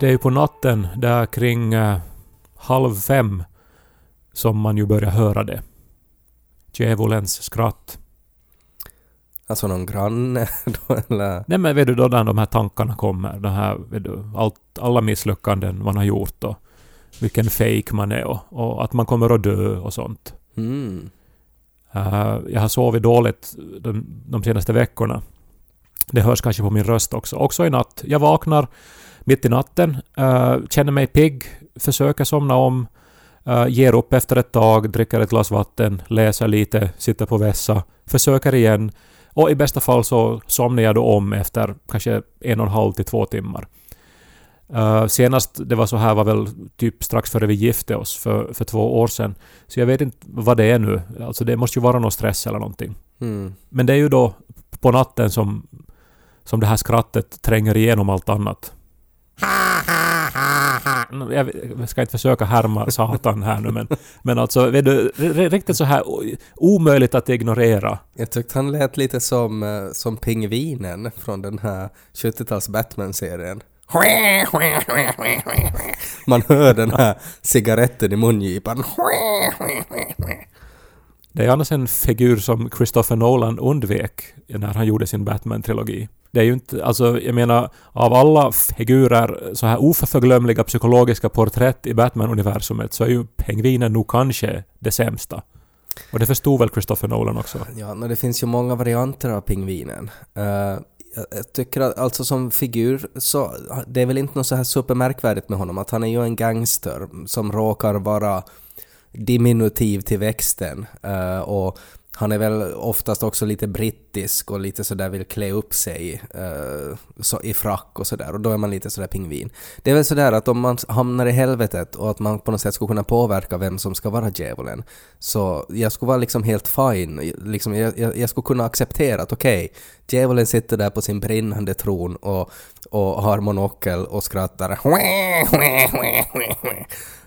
Det är ju på natten där kring eh, halv fem som man ju börjar höra det. Djävulens skratt. Alltså någon granne då eller? Nej men vet du då när de här tankarna kommer, de här, vet du, allt, alla misslyckanden man har gjort och vilken fake man är och, och att man kommer att dö och sånt. Mm. Eh, jag har sovit dåligt de, de senaste veckorna. Det hörs kanske på min röst också. Också i natt. Jag vaknar mitt i natten, eh, känner mig pigg, försöker somna om, eh, ger upp efter ett tag, dricker ett glas vatten, läser lite, sitter på vässa, försöker igen och i bästa fall så somnar jag då om efter kanske en och en halv till två timmar. Eh, senast det var så här var väl typ strax före vi gifte oss för, för två år sedan. Så jag vet inte vad det är nu. Alltså det måste ju vara någon stress eller någonting. Mm. Men det är ju då på natten som, som det här skrattet tränger igenom allt annat. Jag ska inte försöka härma Satan här nu men, men alltså vet du, riktigt så här omöjligt att ignorera. Jag tyckte han lät lite som, eh, som pingvinen från den här 70-tals Batman-serien. Man hör den här cigaretten i mungipan. Det är annars en figur som Christopher Nolan undvek när han gjorde sin Batman-trilogi. Det är ju inte, alltså jag menar, av alla figurer, så här oförglömliga psykologiska porträtt i Batman-universumet så är ju pingvinen nog kanske det sämsta. Och det förstod väl Christopher Nolan också. Ja, men det finns ju många varianter av pingvinen. Uh jag, jag tycker att alltså som figur så det är väl inte något så här supermärkvärdigt med honom att han är ju en gangster som råkar vara diminutiv till växten eh, och han är väl oftast också lite brittisk och lite sådär vill klä upp sig uh, så, i frack och sådär och då är man lite sådär pingvin. Det är väl sådär att om man hamnar i helvetet och att man på något sätt skulle kunna påverka vem som ska vara djävulen så jag skulle vara liksom helt fine. Liksom jag, jag, jag skulle kunna acceptera att okej, djävulen sitter där på sin brinnande tron och, och har monokel och skrattar.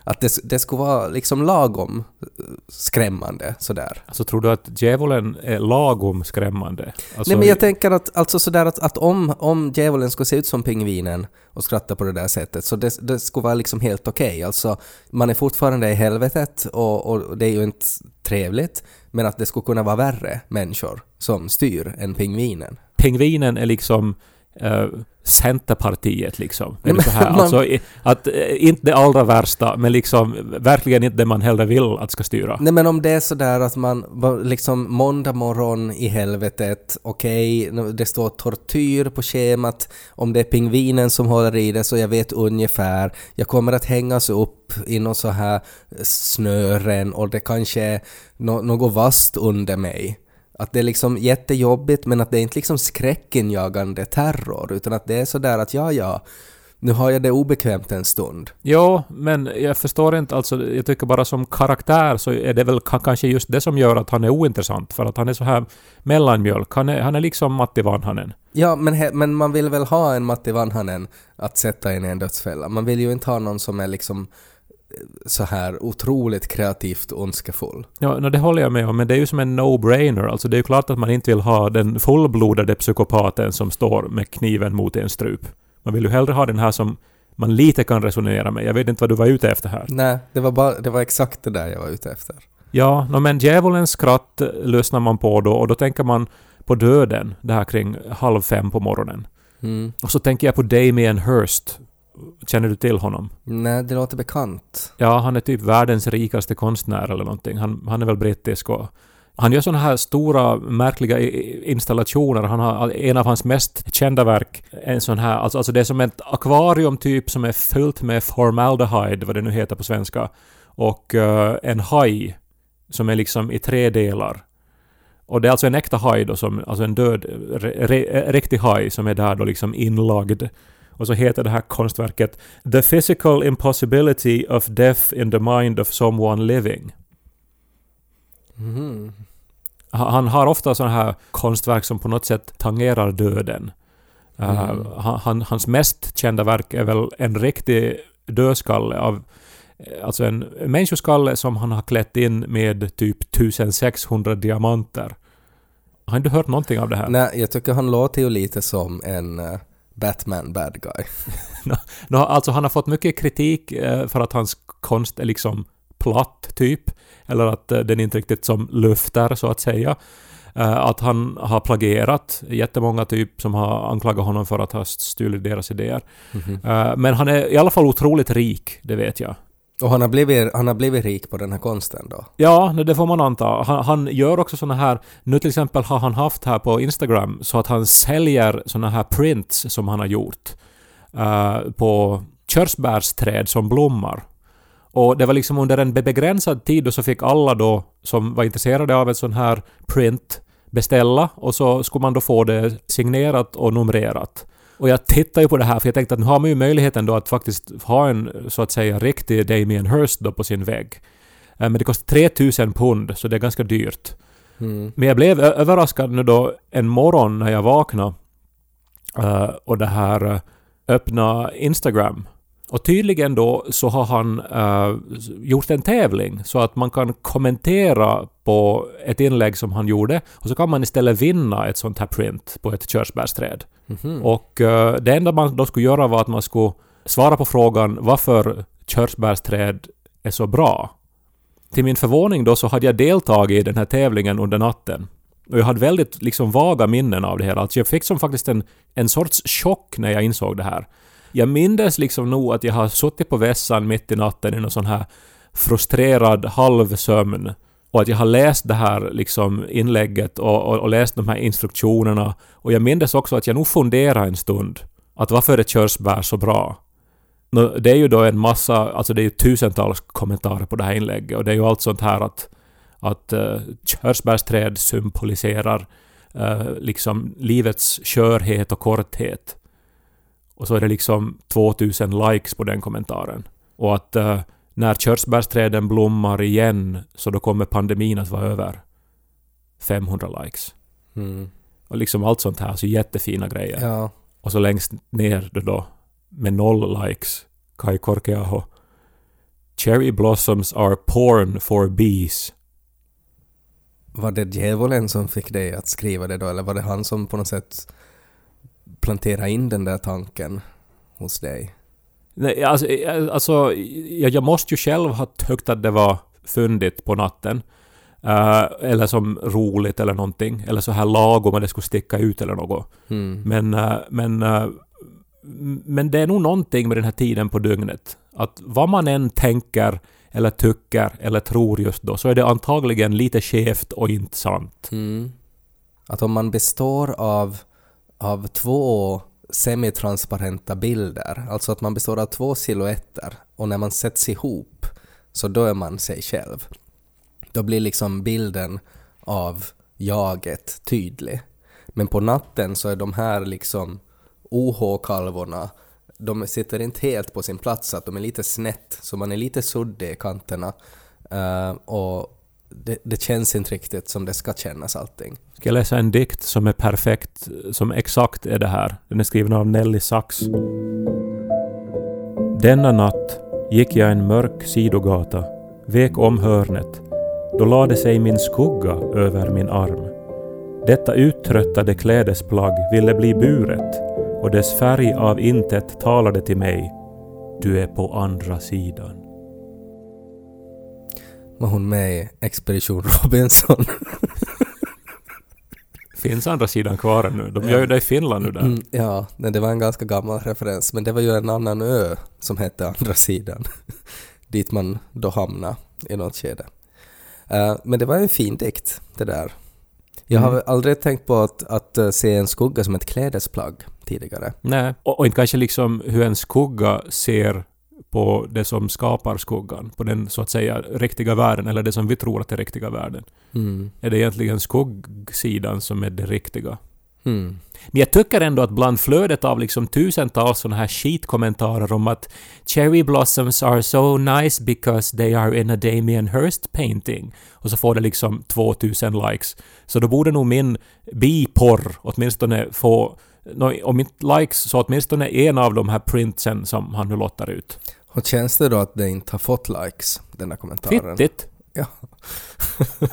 Att det, det skulle vara liksom lagom eh, skrämmande sådär. Alltså tror du att djävulen är lagom skrämmande? Alltså, Nej men jag tänker att, alltså sådär att, att om, om djävulen skulle se ut som pingvinen och skratta på det där sättet så det, det skulle vara liksom helt okej. Alltså man är fortfarande i helvetet och, och det är ju inte trevligt men att det skulle kunna vara värre människor som styr än pingvinen. pingvinen är liksom eh, Centerpartiet liksom. Är det så här? Alltså, att, eh, inte det allra värsta, men liksom verkligen inte det man hellre vill att ska styra. Nej men om det är sådär att man liksom måndag morgon i helvetet, okej, det står tortyr på schemat, om det är pingvinen som håller i det så jag vet ungefär, jag kommer att hängas upp i någon så här snören och det kanske är nå- något vasst under mig. Att det är liksom jättejobbigt men att det är inte liksom skräckinjagande terror utan att det är sådär att ja ja, nu har jag det obekvämt en stund. Jo, men jag förstår inte alltså. Jag tycker bara som karaktär så är det väl ka- kanske just det som gör att han är ointressant. För att han är så här mellanmjölk. Han är, han är liksom Matti Vanhanen. Ja, men, he, men man vill väl ha en Matti Vanhanen att sätta in i en dödsfälla. Man vill ju inte ha någon som är liksom så här otroligt kreativt ondskefull. Ja, no, det håller jag med om, men det är ju som en no-brainer. Alltså det är ju klart att man inte vill ha den fullblodade psykopaten som står med kniven mot en strup. Man vill ju hellre ha den här som man lite kan resonera med. Jag vet inte vad du var ute efter här. Nej, det var, bara, det var exakt det där jag var ute efter. Ja, no, men djävulens skratt lyssnar man på då och då tänker man på döden, det här kring halv fem på morgonen. Mm. Och så tänker jag på Damien Hirst. Känner du till honom? Nej, det låter bekant. Ja, han är typ världens rikaste konstnär eller någonting. Han, han är väl brittisk och han gör sådana här stora märkliga installationer. Han har en av hans mest kända verk, en sån här, alltså, alltså det är som ett akvarium typ som är fyllt med formaldehyde, vad det nu heter på svenska, och eh, en haj som är liksom i tre delar. Och det är alltså en äkta haj då, som, alltså en död, re, re, riktig haj som är där då liksom inlagd. Och så heter det här konstverket The physical impossibility of death in the mind of someone living. Ha- Han har ofta sådana här konstverk som på något sätt tangerar döden. Uh, Mm. han, han, hans mest kända verk är väl en riktig dödskalle av Alltså en människoskalle som han har klätt in med typ 1600 diamanter. Har du hört någonting av det här? Nej, jag tycker han låter ju lite som en eh, Batman bad guy. Nå, alltså han har fått mycket kritik eh, för att hans konst är liksom platt, typ. Eller att eh, den inte riktigt som luftar, så att säga. Eh, Att han har plagierat. Jättemånga typ som har anklagat honom för att ha stulit deras idéer. Mhm. Eh, Men han är i alla fall otroligt rik, det vet jag. Och han har, blivit, han har blivit rik på den här konsten då? Ja, det- får man anta. Han, han gör också såna här... Nu till exempel har han haft här på Instagram så att han säljer såna här prints som han har gjort uh, på körsbärsträd som blommar. Och det var liksom under en begränsad tid och så fick alla då som var intresserade av ett sån här print beställa och så skulle man då få det signerat och numrerat. Och jag tittar ju på det här för jag tänkte att nu har man ju möjligheten då att faktiskt ha en så att säga riktig Damien Hirst då på sin vägg. Eh, Men det kostar 3000 pund, så det är ganska dyrt. Mm. Men jag blev överraskad nu då en morgon när jag vaknade eh, och det här eh, öppna Instagram. Och tydligen då så har han eh, gjort en tävling så att man kan kommentera på ett inlägg som han gjorde och så kan man istället vinna ett sånt här print på ett körsbärsträd. Mhm. Och eh, det enda man då skulle göra var att man skulle svara på frågan varför körsbärsträd är så bra. Till min förvåning då så hade jag deltagit i den här tävlingen under natten. Och jag hade väldigt liksom vaga minnen av det hela. Alltså jag fick som faktiskt en, en sorts chock när jag insåg det här. Jag mindes liksom nog att jag har suttit på vässan mitt i natten i någon sån här frustrerad halvsömn. Och att jag har läst det här liksom inlägget och, och, och läst de här instruktionerna. Och jag mindes också att jag nog funderade en stund. Att varför är körsbär så bra? Det är ju då en massa, alltså det är ju tusentals kommentarer på det här inlägget och det är ju allt sånt här att, att uh, körsbärsträd symboliserar uh, liksom livets skörhet och korthet. Och så är det liksom 2000 likes på den kommentaren. Och att uh, när körsbärsträden blommar igen så då kommer pandemin att vara över. 500 likes. Mm. Och liksom allt sånt här, så jättefina grejer. Ja. Och så längst ner då, då med noll likes, Kai Korkeaho. Cherry blossoms are porn for bees. Var det djävulen som fick dig att skriva det då, eller var det han som på något sätt planterade in den där tanken hos dig? Nej, alltså, eh, alltså jag, jag måste ju själv ha tyckt att det var fundigt på natten. Eh, eller som roligt eller någonting. Eller så här lagom att det skulle sticka ut eller något. Mm. Men, eh, men, eh, men det är nog någonting med den här tiden på dygnet. Att vad man än tänker eller tycker eller tror just då så är det antagligen lite skevt och inte sant. Mm. Att om man består av, av två semitransparenta bilder, alltså att man består av två silhuetter och när man sätts ihop så då är man sig själv. Då blir liksom bilden av jaget tydlig. Men på natten så är de här liksom OH-kalvorna, de sitter inte helt på sin plats, att de är lite snett, så man är lite suddig i kanterna. Eh, och det, det känns inte riktigt som det ska kännas allting. Ska jag läsa en dikt som är perfekt, som exakt är det här. Den är skriven av Nelly Sachs. Denna natt gick jag en mörk sidogata, vek om hörnet. Då lade sig min skugga över min arm. Detta uttröttade klädesplagg ville bli buret och dess färg av intet talade till mig. Du är på andra sidan. Var hon med i Expedition Robinson? Finns andra sidan kvar ännu? De gör ju det i Finland nu där. Mm, ja, det var en ganska gammal referens, men det var ju en annan ö som hette Andra sidan. Dit man då hamnade i något skede. Eh, men det var en fin dikt, det där. Jag har Mm. aldrig tänkt på att, att eh, se en skugga som ett klädesplagg tidigare. Nej, och, och inte kanske liksom hur en skugga ser på det som skapar skuggan, på den så att säga riktiga världen, eller det som vi tror att är riktiga världen. Mm. Är det egentligen skuggsidan som är det riktiga? Mm. Men jag tycker ändå att bland flödet av liksom tusentals sådana här skitkommentarer om att ”Cherry blossoms are so nice because they are in a Damien Hirst painting” och så får det liksom 2000 likes. Så då borde nog min biporr åtminstone få, om inte likes så åtminstone en av de här printsen som han nu lottar ut. Och känns det då att det inte har fått likes, den här kommentaren? Fittigt! Ja.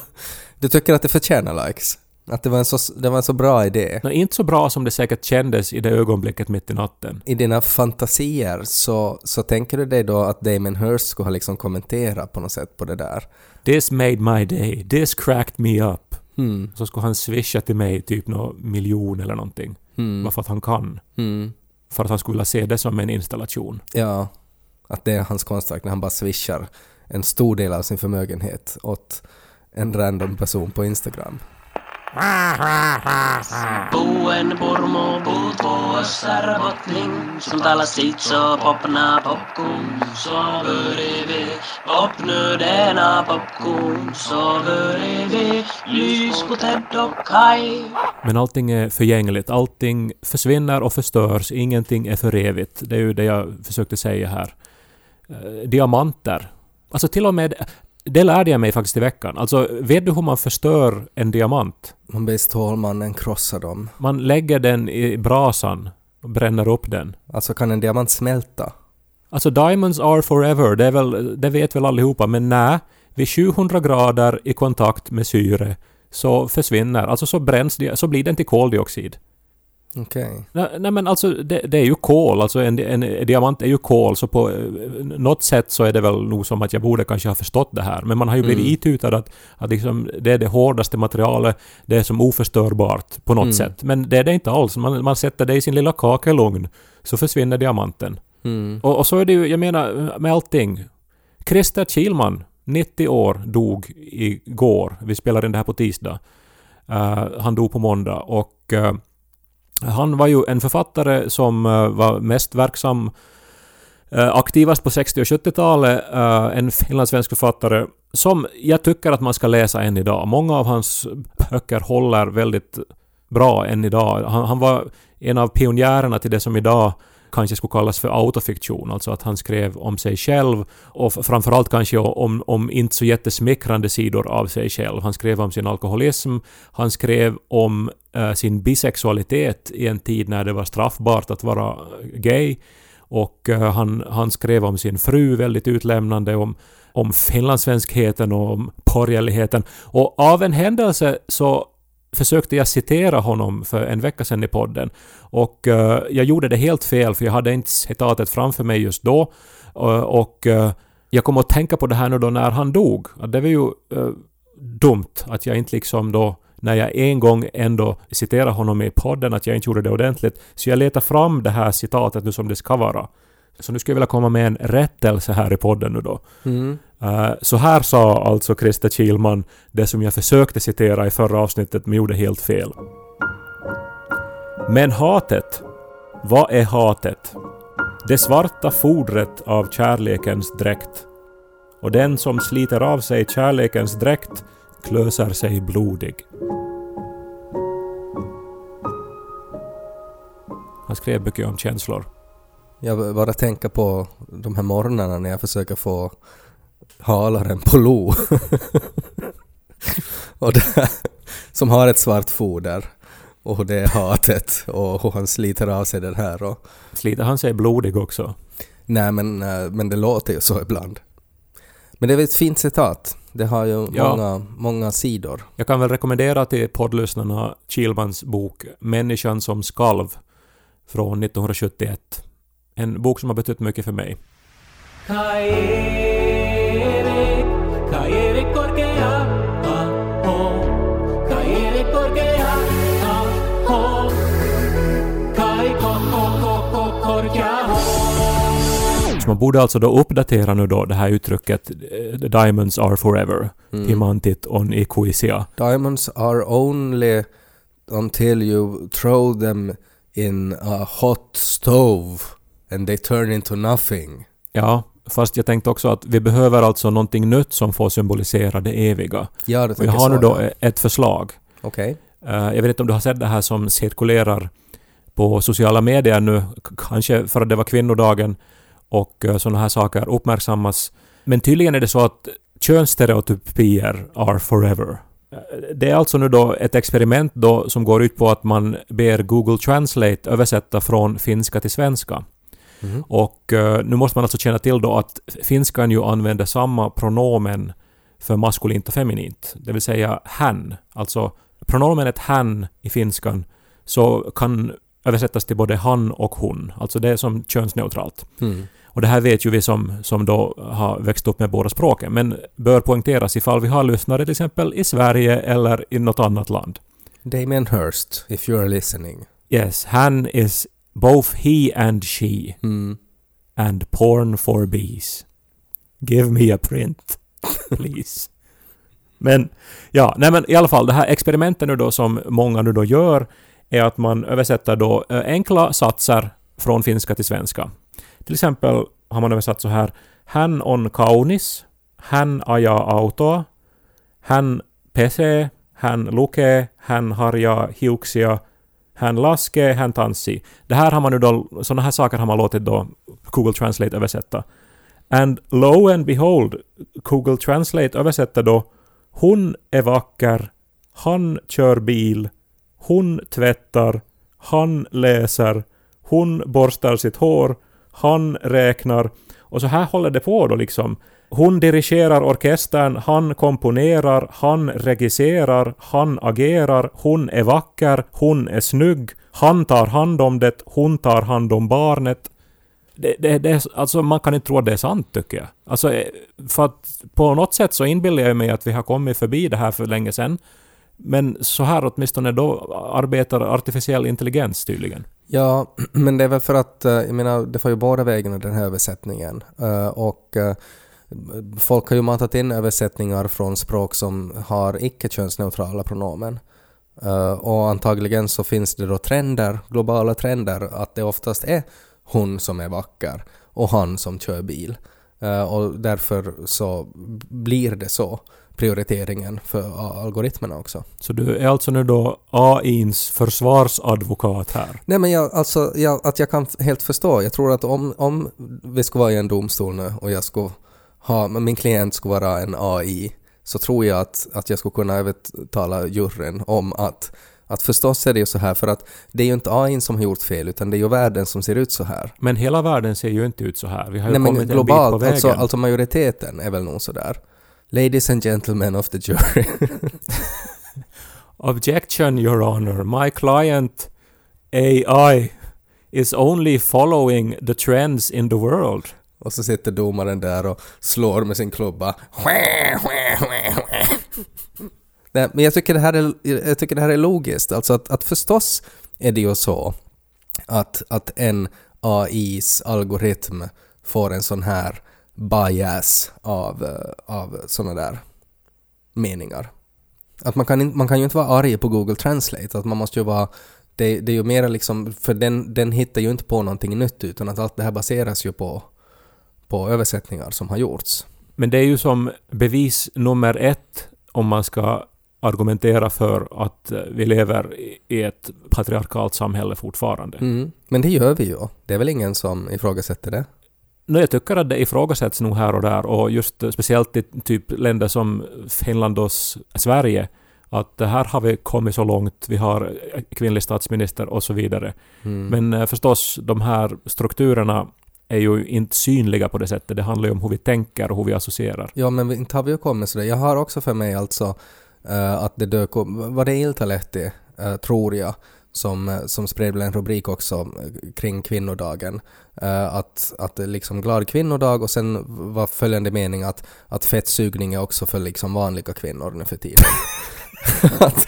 du tycker att det förtjänar likes? Att det var en så, det var en så bra idé? Nå, inte så bra som det säkert kändes i det ögonblicket mitt i natten. I dina fantasier så, så tänker du dig då att Damon Hirst skulle ha liksom kommenterat på något sätt på det där? This made my day. This cracked me up. Mm. Så skulle han swisha till mig typ någon miljon eller någonting. Mm. Bara för att han kan. Mm. För att han skulle vilja se det som en installation. Ja, att det är hans konstverk när han bara swishar en stor del av sin förmögenhet åt en random person på Instagram. Buen purmu puut puussa robotling Som talar sitt så popna popcorn Så bredvid denna popcorn Så bredvid lys på Ted och Kaj Men allting är förgängligt. Allting försvinner och förstörs. Ingenting är för evigt. Det är ju det jag försökte säga här. Eh, diamanter. Alltså till och med... Det lärde jag mig faktiskt i veckan. Alltså, vet du hur man förstör en diamant? Man ber Stålmannen krossa dem. Man lägger den i brasan och bränner upp den. Alltså kan en diamant smälta? Alltså diamonds are forever, det, är väl, det vet väl allihopa, men nej. Vid 700 grader i kontakt med syre så försvinner, alltså så bränns det, så blir den till koldioxid. Okej. Nej, nej men alltså det, det är ju kol, alltså en, en, en diamant är ju kol så på eh, något sätt så är det väl nog som att jag borde kanske ha förstått det här. Men man har ju blivit Mm. itutad att, att liksom, det är det hårdaste materialet, det är som oförstörbart på något Mm. sätt. Men det är det inte alls. Man, man sätter det i sin lilla kakelugn så försvinner diamanten. Mm. Och, och så är det ju, jag menar med allting. Christer Kilman, 90 år, dog igår. Vi spelar in det här på tisdag. Eh, han dog på måndag och eh, han var ju en författare som eh, var mest verksam eh, aktivast på 60 och 70-talet. Eh, en finlandssvensk författare som jag tycker att man ska läsa än idag. Många av hans böcker håller väldigt bra än idag. Han, han var en av pionjärerna till det som idag kanske skulle kallas för autofiktion, alltså att han skrev om sig själv och framförallt kanske om, om inte så jättesmickrande sidor av sig själv. Han skrev om sin alkoholism, han skrev om äh, sin bisexualitet i en tid när det var straffbart att vara gay och äh, han, han skrev om sin fru väldigt utlämnande, om, om finlandssvenskheten och om borgerligheten. Och av en händelse så försökte jag citera honom för en vecka sedan i podden. Och eh, jag gjorde det helt fel för jag hade inte citatet framför mig just då. Eh, och eh, jag kom att tänka på det här nu då när han dog. Det var ju dumt att jag inte liksom då när jag en gång ändå citerade honom i podden att jag inte gjorde det ordentligt. Så jag letar fram det här citatet nu som det ska vara. Så nu skulle jag vilja komma med en rättelse här i podden nu då. Mm. Uh, Så här sa alltså Christer Kilman det som jag försökte citera i förra avsnittet men gjorde helt fel. Men hatet. Vad är hatet? Det svarta fodret av kärlekens dräkt. Och den som sliter av sig kärlekens dräkt klösar sig blodig. Han skrev mycket om känslor. Jag bara tänker på de här morgnarna när jag försöker få halaren på Lo. och det, som har ett svart foder. Och det är hatet och hur han sliter av sig den här. Och, Sliter han sig blodig också? nej men, eh, men det låter ju så ibland. Men det är ett fint citat. Det har ju Ja. många, många sidor. Jag kan väl rekommendera till poddlyssnarna Kilmans bok Människan som skalv från 1971. En bok som har betytt mycket för mig. Kairi, man borde alltså då uppdatera nu då det här uttrycket eh, “The diamonds are forever”. Mm. Timantit on equisia. Diamonds are only until you throw them in a hot stove and they turn into nothing. Ja, Fast jag tänkte också att vi behöver alltså någonting nytt som får symbolisera det eviga. Ja, du Och jag har nu då ett förslag. Okej. Eh, jag vet inte om du har sett det här som cirkulerar på sociala medier nu, kanske för att det var kvinnodagen och uh, sådana här saker uppmärksammas. Men tydligen är det så att könsstereotypier are forever. Eh, Det är alltså nu då ett experiment då som går ut på att man ber Google Translate översätta från finska till svenska. Mhm. Och eh, nu måste man alltså känna till då att finskan ju använder samma pronomen för maskulint och feminint. Det vill säga han. Alltså pronomenet han i finskan så kan översättas till både han och hon. Alltså det är som könsneutralt. Mm. Och det här vet ju vi som, som då har växt upp med båda språken. Men bör poängteras ifall vi har lyssnare till exempel i Sverige eller i något annat land. Damien Hirst, if you're listening. Yes, han is both he and she. Mm. and porn for bees. Give me a print, please. men, ja, nej men i alla fall, det här experimentet nu då som många nu då gör är att man översätter då eh, enkla satser från finska till svenska. Till exempel har man översatt så här Hän on kaunis, hän ajaa autoa, hän pesee, hän lukee, hän harjaa hiuksia, hän laskee, hän tanssii. Det här har man nu då, sådana här saker har man låtit då Google Translate översätta. And lo and behold, Google Translate översätter då Hon är vacker, han kör bil, hon tvättar, han läser, hon borstar sitt hår, han räknar. Och så här håller det på då liksom. Hon dirigerar orkestern, han komponerar, han regisserar, han agerar, hon är vacker, hon är snygg, han tar hand om det, hon tar hand om barnet. Det, det, det, är- alltså man kan inte tro att det är sant tycker jag. Alltså, eh, för att på något sätt så inbillar jag mig att vi har kommit förbi det här för länge sedan. Men så här åtminstone då arbetar artificiell intelligens tydligen. Ja, men det är väl för att, eh, jag menar, det får ju båda vägarna den här översättningen. Eh, och eh, folk har ju matat in översättningar från språk som har icke-könsneutrala pronomen. Och antagligen så finns det då trender, globala trender, att det oftast är hon som är vacker och han som kör bil. Och därför så blir det så, prioriteringen för algoritmerna också. Så du är alltså nu då AIns försvarsadvokat här. Nej men jag, alltså, jag, att jag kan helt förstå. Jag tror att om, om vi skulle vara i en domstol nu och jag skulle ha, min klient skulle vara en AI, så tror jag att, att jag skulle kunna övertala juryn om att, att förstås är det ju så här för att det är ju inte AI som har gjort fel utan det är ju världen som ser ut så här. Men hela världen ser ju inte ut så här. Vi har ju Nej men kommit en bit på globalt, vägen. alltså, alltså majoriteten är väl nog så där. Ladies and gentlemen of the jury. Objection, Your Honor. My client AI is only following the trends in the world. Och så sitter domaren där och slår med sin klubba. Nej, men jag tycker, det här är, jag tycker det här är logiskt. Alltså att, att förstås är det ju så att, att en AIs algoritm får en sån här bias av, eh, av såna där meningar. Att man kan, man kan ju inte vara arg på Google Translate, att man måste ju vara det, det är ju mera liksom, för den, den hittar ju inte på någonting nytt utan att allt det här baseras ju på, på översättningar som har gjorts. Men det är ju som bevis nummer ett om man ska argumentera för att eh, vi lever i- i ett patriarkalt samhälle fortfarande. Mm. Men det gör vi ju. Det är väl ingen som ifrågasätter det? No, jag tycker att det ifrågasätts nog här och där och just speciellt i typ länder som Finland och Sverige att här har vi kommit så långt, vi har kvinnlig statsminister och så vidare. Mm. Men eh, förstås, de här strukturerna är ju inte synliga på det sättet. Det handlar ju om hur vi tänker och hur vi associerar. Ja, men vi- inte har vi ju kommit sådär. Jag har också för mig alltså eh, att det dök upp, var det Iltalehti, uh, tror jag, som, eh, som spred en rubrik också eh, kring kvinnodagen. Eh, att, att det är liksom glad kvinnodag och sen var följande mening att, att fettsugning är också för liksom vanliga kvinnor nu för tiden. att,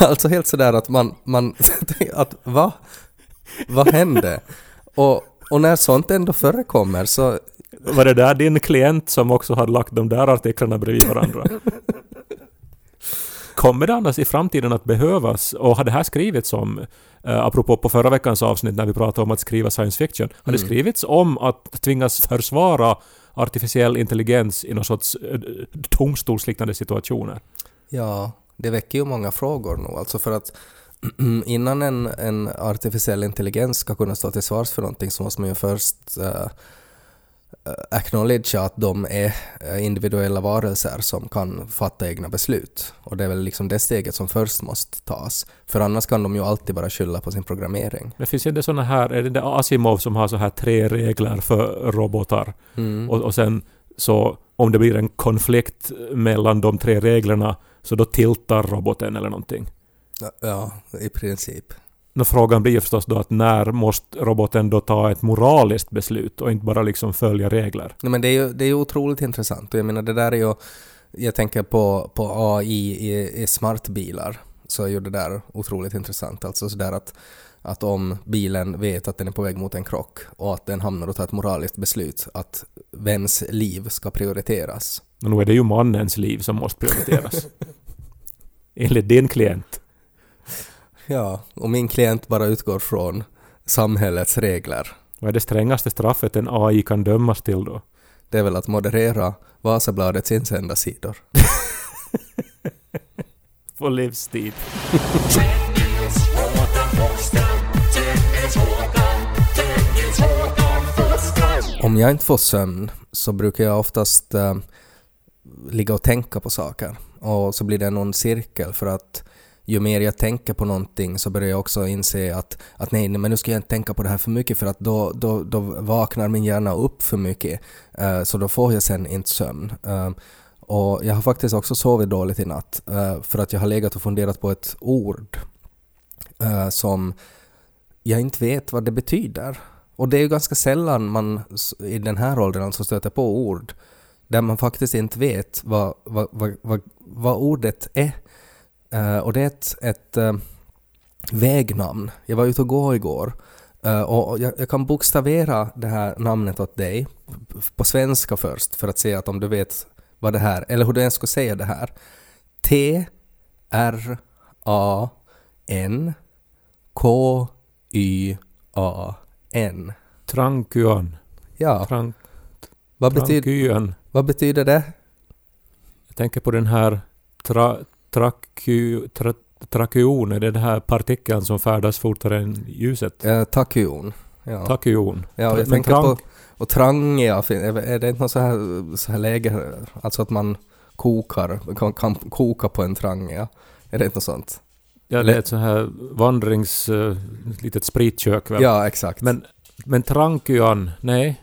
alltså helt sådär att man, man att va? Vad hände? Och, och när sånt ändå förekommer så Var det där din klient som också hade lagt de där artiklarna bredvid varandra? Kommer det annars i framtiden att behövas, och har det här skrivits om, eh, apropå på förra veckans avsnitt när vi pratade om att skriva science fiction, har det Mm. skrivits om att tvingas försvara artificiell intelligens i någon sorts eh, domstolsliknande situationer? Ja, det väcker ju många frågor nu. Alltså för att innan en, en artificiell intelligens ska kunna stå till svars för någonting så måste man ju först uh, acknowledge att de är eh, individuella varelser som kan fatta egna beslut. Och det är väl liksom det steget som först måste tas. För annars kan de ju alltid bara skylla på sin programmering. Det finns ju det såna här, är det det Asimov som har så här tre regler för robotar? Mm. Och, och sen så om det blir en konflikt mellan de tre reglerna så då tiltar roboten eller någonting. Ja, i princip. Nå, frågan blir förstås då att när måste roboten då ta ett moraliskt beslut och inte bara liksom följa regler? Nej, men det är ju det är otroligt intressant och jag menar det där är ju, jag tänker på, på AI i, i smartbilar, så är ju det där otroligt intressant. Alltså sådär att, att om bilen vet att den är på väg mot en krock och att den hamnar och tar ett moraliskt beslut att vems liv ska prioriteras. Men nu är det ju mannens liv som måste prioriteras. Enligt din klient. Ja, och min klient bara utgår från samhällets regler. Vad är det strängaste straffet en AI kan dömas till då? Det är väl att moderera Vasabladets insändarsidor. På livstid. Om jag inte får sömn så brukar jag oftast eh, ligga och tänka på saker. Och så blir det någon cirkel för att ju mer jag tänker på någonting så börjar jag också inse att, att nej, nej, men nu ska jag inte tänka på det här för mycket för att då, då, då vaknar min hjärna upp för mycket. Uh, så då får jag sen inte sömn. Uh, och jag har faktiskt också sovit dåligt i natt uh, för att jag har legat och funderat på ett ord som jag inte vet vad det betyder. Och det är ju ganska sällan man i den här åldern alltså stöter på ord där man faktiskt inte vet vad, vad, vad, vad, vad ordet är. Eh, och det är ett, ett eh, vägnamn. Jag var ute och gå igår eh, och jag, jag kan bokstavera det här namnet åt dig på svenska först för att se att om du vet vad det här, eller hur du ens ska säga det här. T R A N K Y A N. Trankyan. Ja, Trank, vad, betyder, vad betyder det? Jag tänker på den här tra, traky, tra, trakyon, är det den här partikeln som färdas fortare än ljuset? Eh, Takyon. Ja. Takyon. Ja, och jag Men tänker trank- på... Och trangia, är det inte något så här, så här läge, alltså att man kokar, kan, kan koka på en trangia? Är det inte något sånt? Ja, det är ett så här vandrings... Uh, litet spritkök väl? Ja, exakt. Men, men trankyan, nej.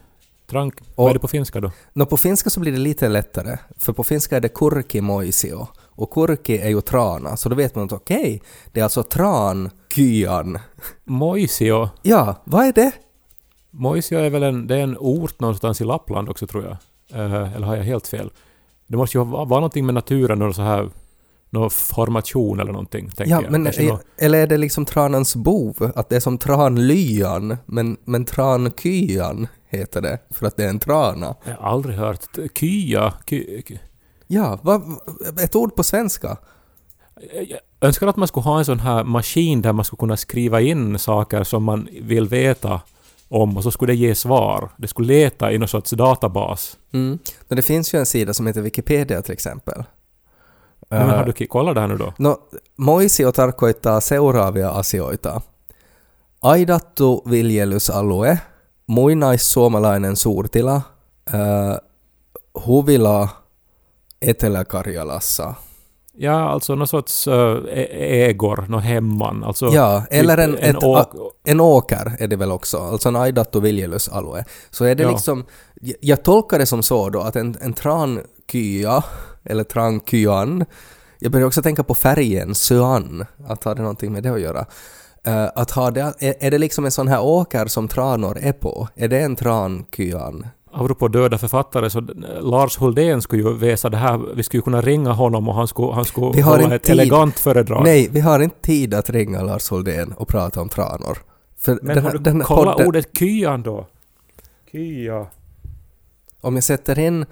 Trank, vad är det på finska då? Nå, på finska så blir det lite lättare, för på finska är det kurki moisio. Och kurki är ju trana, så då vet man att okej, det är alltså trankyan. Moisio. Ja, vad är det? Moisio är väl en, det är en ort någonstans i Lappland också tror jag. Eh, eller har jag helt fel? Det måste ju vara, någonting med naturen och så här någon formation eller någonting, tänker Ja, jag. men, är, nå- eller är det liksom tranans bov? Att det är som tranlyan, men, men trankyan heter det, för att det är en trana. jag har aldrig hört. Kya. Ky, ky. Ja, vad, ett ord på svenska. Jag önskar att man skulle ha en sån här maskin där man skulle kunna skriva in saker som man vill veta om och så skulle det ge svar. Det skulle leta i någon sorts databas. Mm. Men det finns ju en sida som heter Wikipedia till exempel. Men Eh, har du ki- kollat det här nu då? No, moisio tarkoittaa seuraavia asioita. Aidattu viljelysalue, muinaissuomalainen suurtila, äh, huvila Etelä-Karjalassa. Ja, alltså någon sorts uh, ägor, någon hemman. Alltså, Ja, eller en, en ett, åk- en åker är det väl också, alltså en aidattu viljelysalue. Så är det Ja. liksom, jag- tolkar det som så då att en, en trankya, eller trankyan, jag börjar också tänka på färgen cyan, att har det någonting med det att göra. Eh, att ha det, är, är det liksom en sån här åker som tranor är på? Är det en trankyan? Apropå döda författare så eh, Lars Huldén skulle ju väsa det här. Vi skulle ju kunna ringa honom och han skulle, han skulle Vi har hålla ett tid. elegant föredrag. Nej, vi har inte tid att ringa Lars Hultén och prata om tranor. För Men den, har du den kollat podden- ordet kyan då? Kya. Om jag sätter in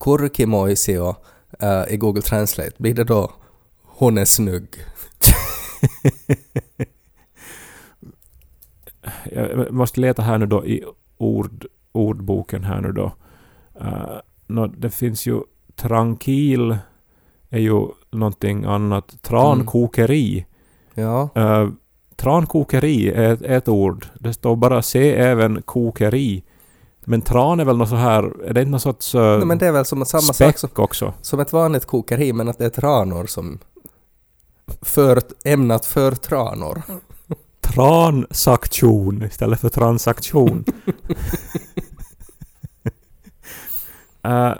kurkimoisio uh, i Google Translate, blir det då hon är snygg? Jag måste leta här nu då i ord, ordboken här nu då. Uh, nå, det finns ju Tranquil är ju någonting annat. Trankokeri. Ja. Uh, trankokeri är ett, ett ord. Det står bara se även kokeri. Men tran är väl något så här, är det inte någon sorts uh, Nej, men det är väl som samma sak som, också? som ett vanligt kokeri men att det är tranor som för, ämnat för tranor. Transaktion istället för transaktion. uh,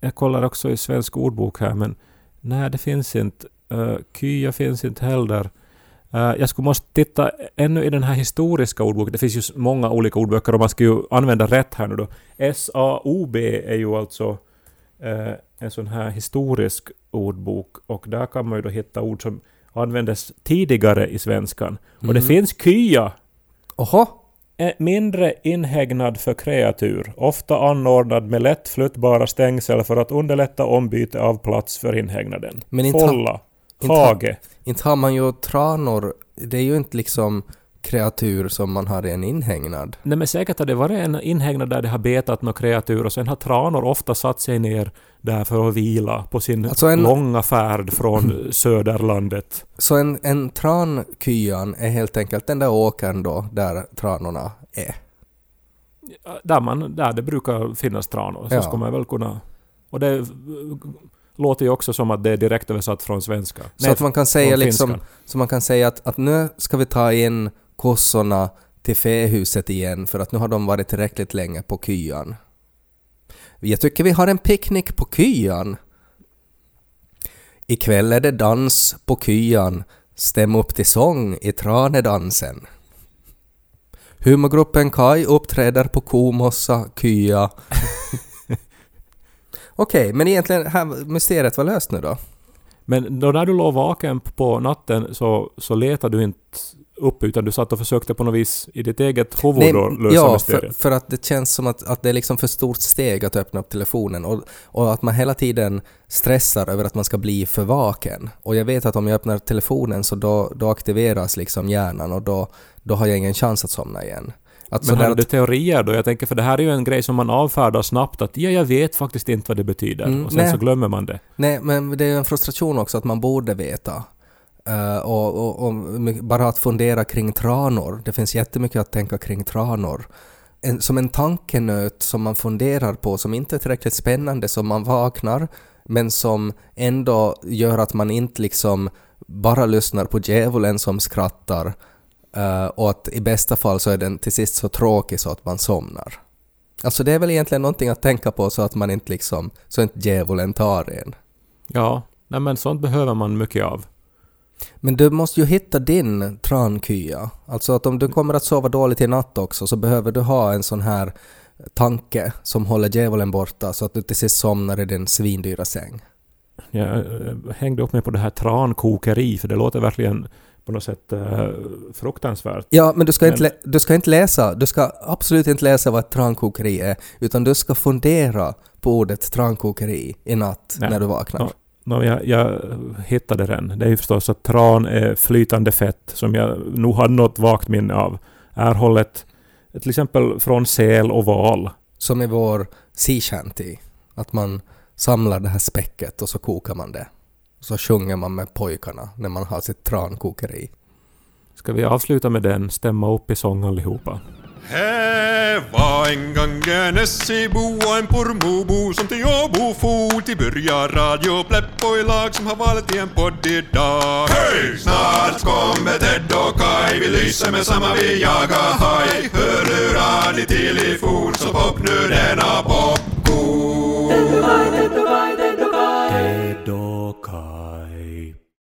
jag kollar också i svensk ordbok här men nej det finns inte. Uh, kya finns inte heller. Uh, jag skulle måste titta ännu i den här historiska ordboken. Det finns ju många olika ordböcker och man ska ju använda rätt här nu då. SAOB är ju alltså uh, en sån här historisk ordbok och där kan man ju då hitta ord som användes tidigare i svenskan. Och det Mm. finns kya Oho! Mindre inhägnad för kreatur, ofta anordnad med lätt flyttbara stängsel för att underlätta ombyte av plats för inhägnaden. Men inte Folla, inte ha- hage. Inte har man ju tranor, det är ju inte liksom kreatur som man har i en inhägnad. Nej men säkert har det varit en inhägnad där det har betat några kreatur och sen har tranor ofta satt sig ner där för att vila på sin Alltså en- långa färd från söderlandet. Så en, en trankyan är helt enkelt den där åkern då där tranorna är. Där, man, där det brukar finnas tranor. Så Ja. ska man väl kunna... Och det låter ju också som att det är direkt översatt från svenska. Så att man kan säga liksom, så man kan säga att, att nu ska vi ta in kossorna till fähuset igen för att nu har de varit tillräckligt länge på kyan. Jag tycker vi har en picknick på kyan. Ikväll är det dans på kyan. Stäm upp till sång i tranedansen. Humorgruppen Kai uppträder på Komossa kya. Okej, men egentligen, här, mysteriet var löst nu då? Men då när du låg vaken på natten så, så letade du inte upp utan du satt och försökte på något vis i ditt eget huvud Nej, då lösa ja, för, mysteriet. för att det känns som att, att det är liksom för stort steg att öppna upp telefonen och, och att man hela tiden stressar över att man ska bli för vaken. Och jag vet att om jag öppnar telefonen så då, då aktiveras liksom hjärnan och då, då har jag ingen chans att somna igen. Att Men har du att, teorier då? Jag tänker för det här är ju en grej som man avfärdar snabbt att ja, jag vet faktiskt inte vad det betyder. Mm, och sen nej. så glömmer man det. nej, men det är ju en frustration också att man borde veta. Uh, och, och, och bara att fundera kring tranor. Det finns jättemycket att tänka kring tranor. En, som en tankenöt som man funderar på som inte är tillräckligt spännande som man vaknar men som ändå gör att man inte liksom bara lyssnar på djävulen som skrattar uh, och att i bästa fall så är den till sist så tråkig så att man somnar. Alltså det är väl egentligen någonting att tänka på så att man inte liksom, så inte djävulen tar en. Ja, nej men sånt behöver man mycket av. Men du måste ju hitta din trankya. Alltså att om du kommer att sova dåligt i natt också så behöver du ha en sån här tanke som håller djävulen borta så att du till sist somnar i din svindyra säng. Jag eh, hängde upp mig på det här trankokeri för det låter verkligen på något sätt eh, fruktansvärt. Ja, men du ska, Men- inte, du ska inte läsa, du ska absolut inte läsa vad ett trankokeri är, utan du ska fundera på ordet trankokeri i natt Nej. när du vaknar. Ja. Nå, jag, jag hittade den. Det är ju förstås att tran är flytande fett som jag nog har något vagt minne av. Erhållet till exempel från säl och val. Som i vår sea shanty, att man samlar det här späcket och så kokar man det. Så sjunger man med pojkarna när man har sitt trankokeri. Ska vi avsluta med den? Stämma upp i sång allihopa. Här var en gång en Essebo och en Pormobo som till Åbo for till börja Radio Pläpp och i lag som har valt i en podd idag. Hej! Snart kommer Ted och Kaj, vi lyser med samma vi jagar haj. Hör hur han i till i fot, så pop nu denna popcorn.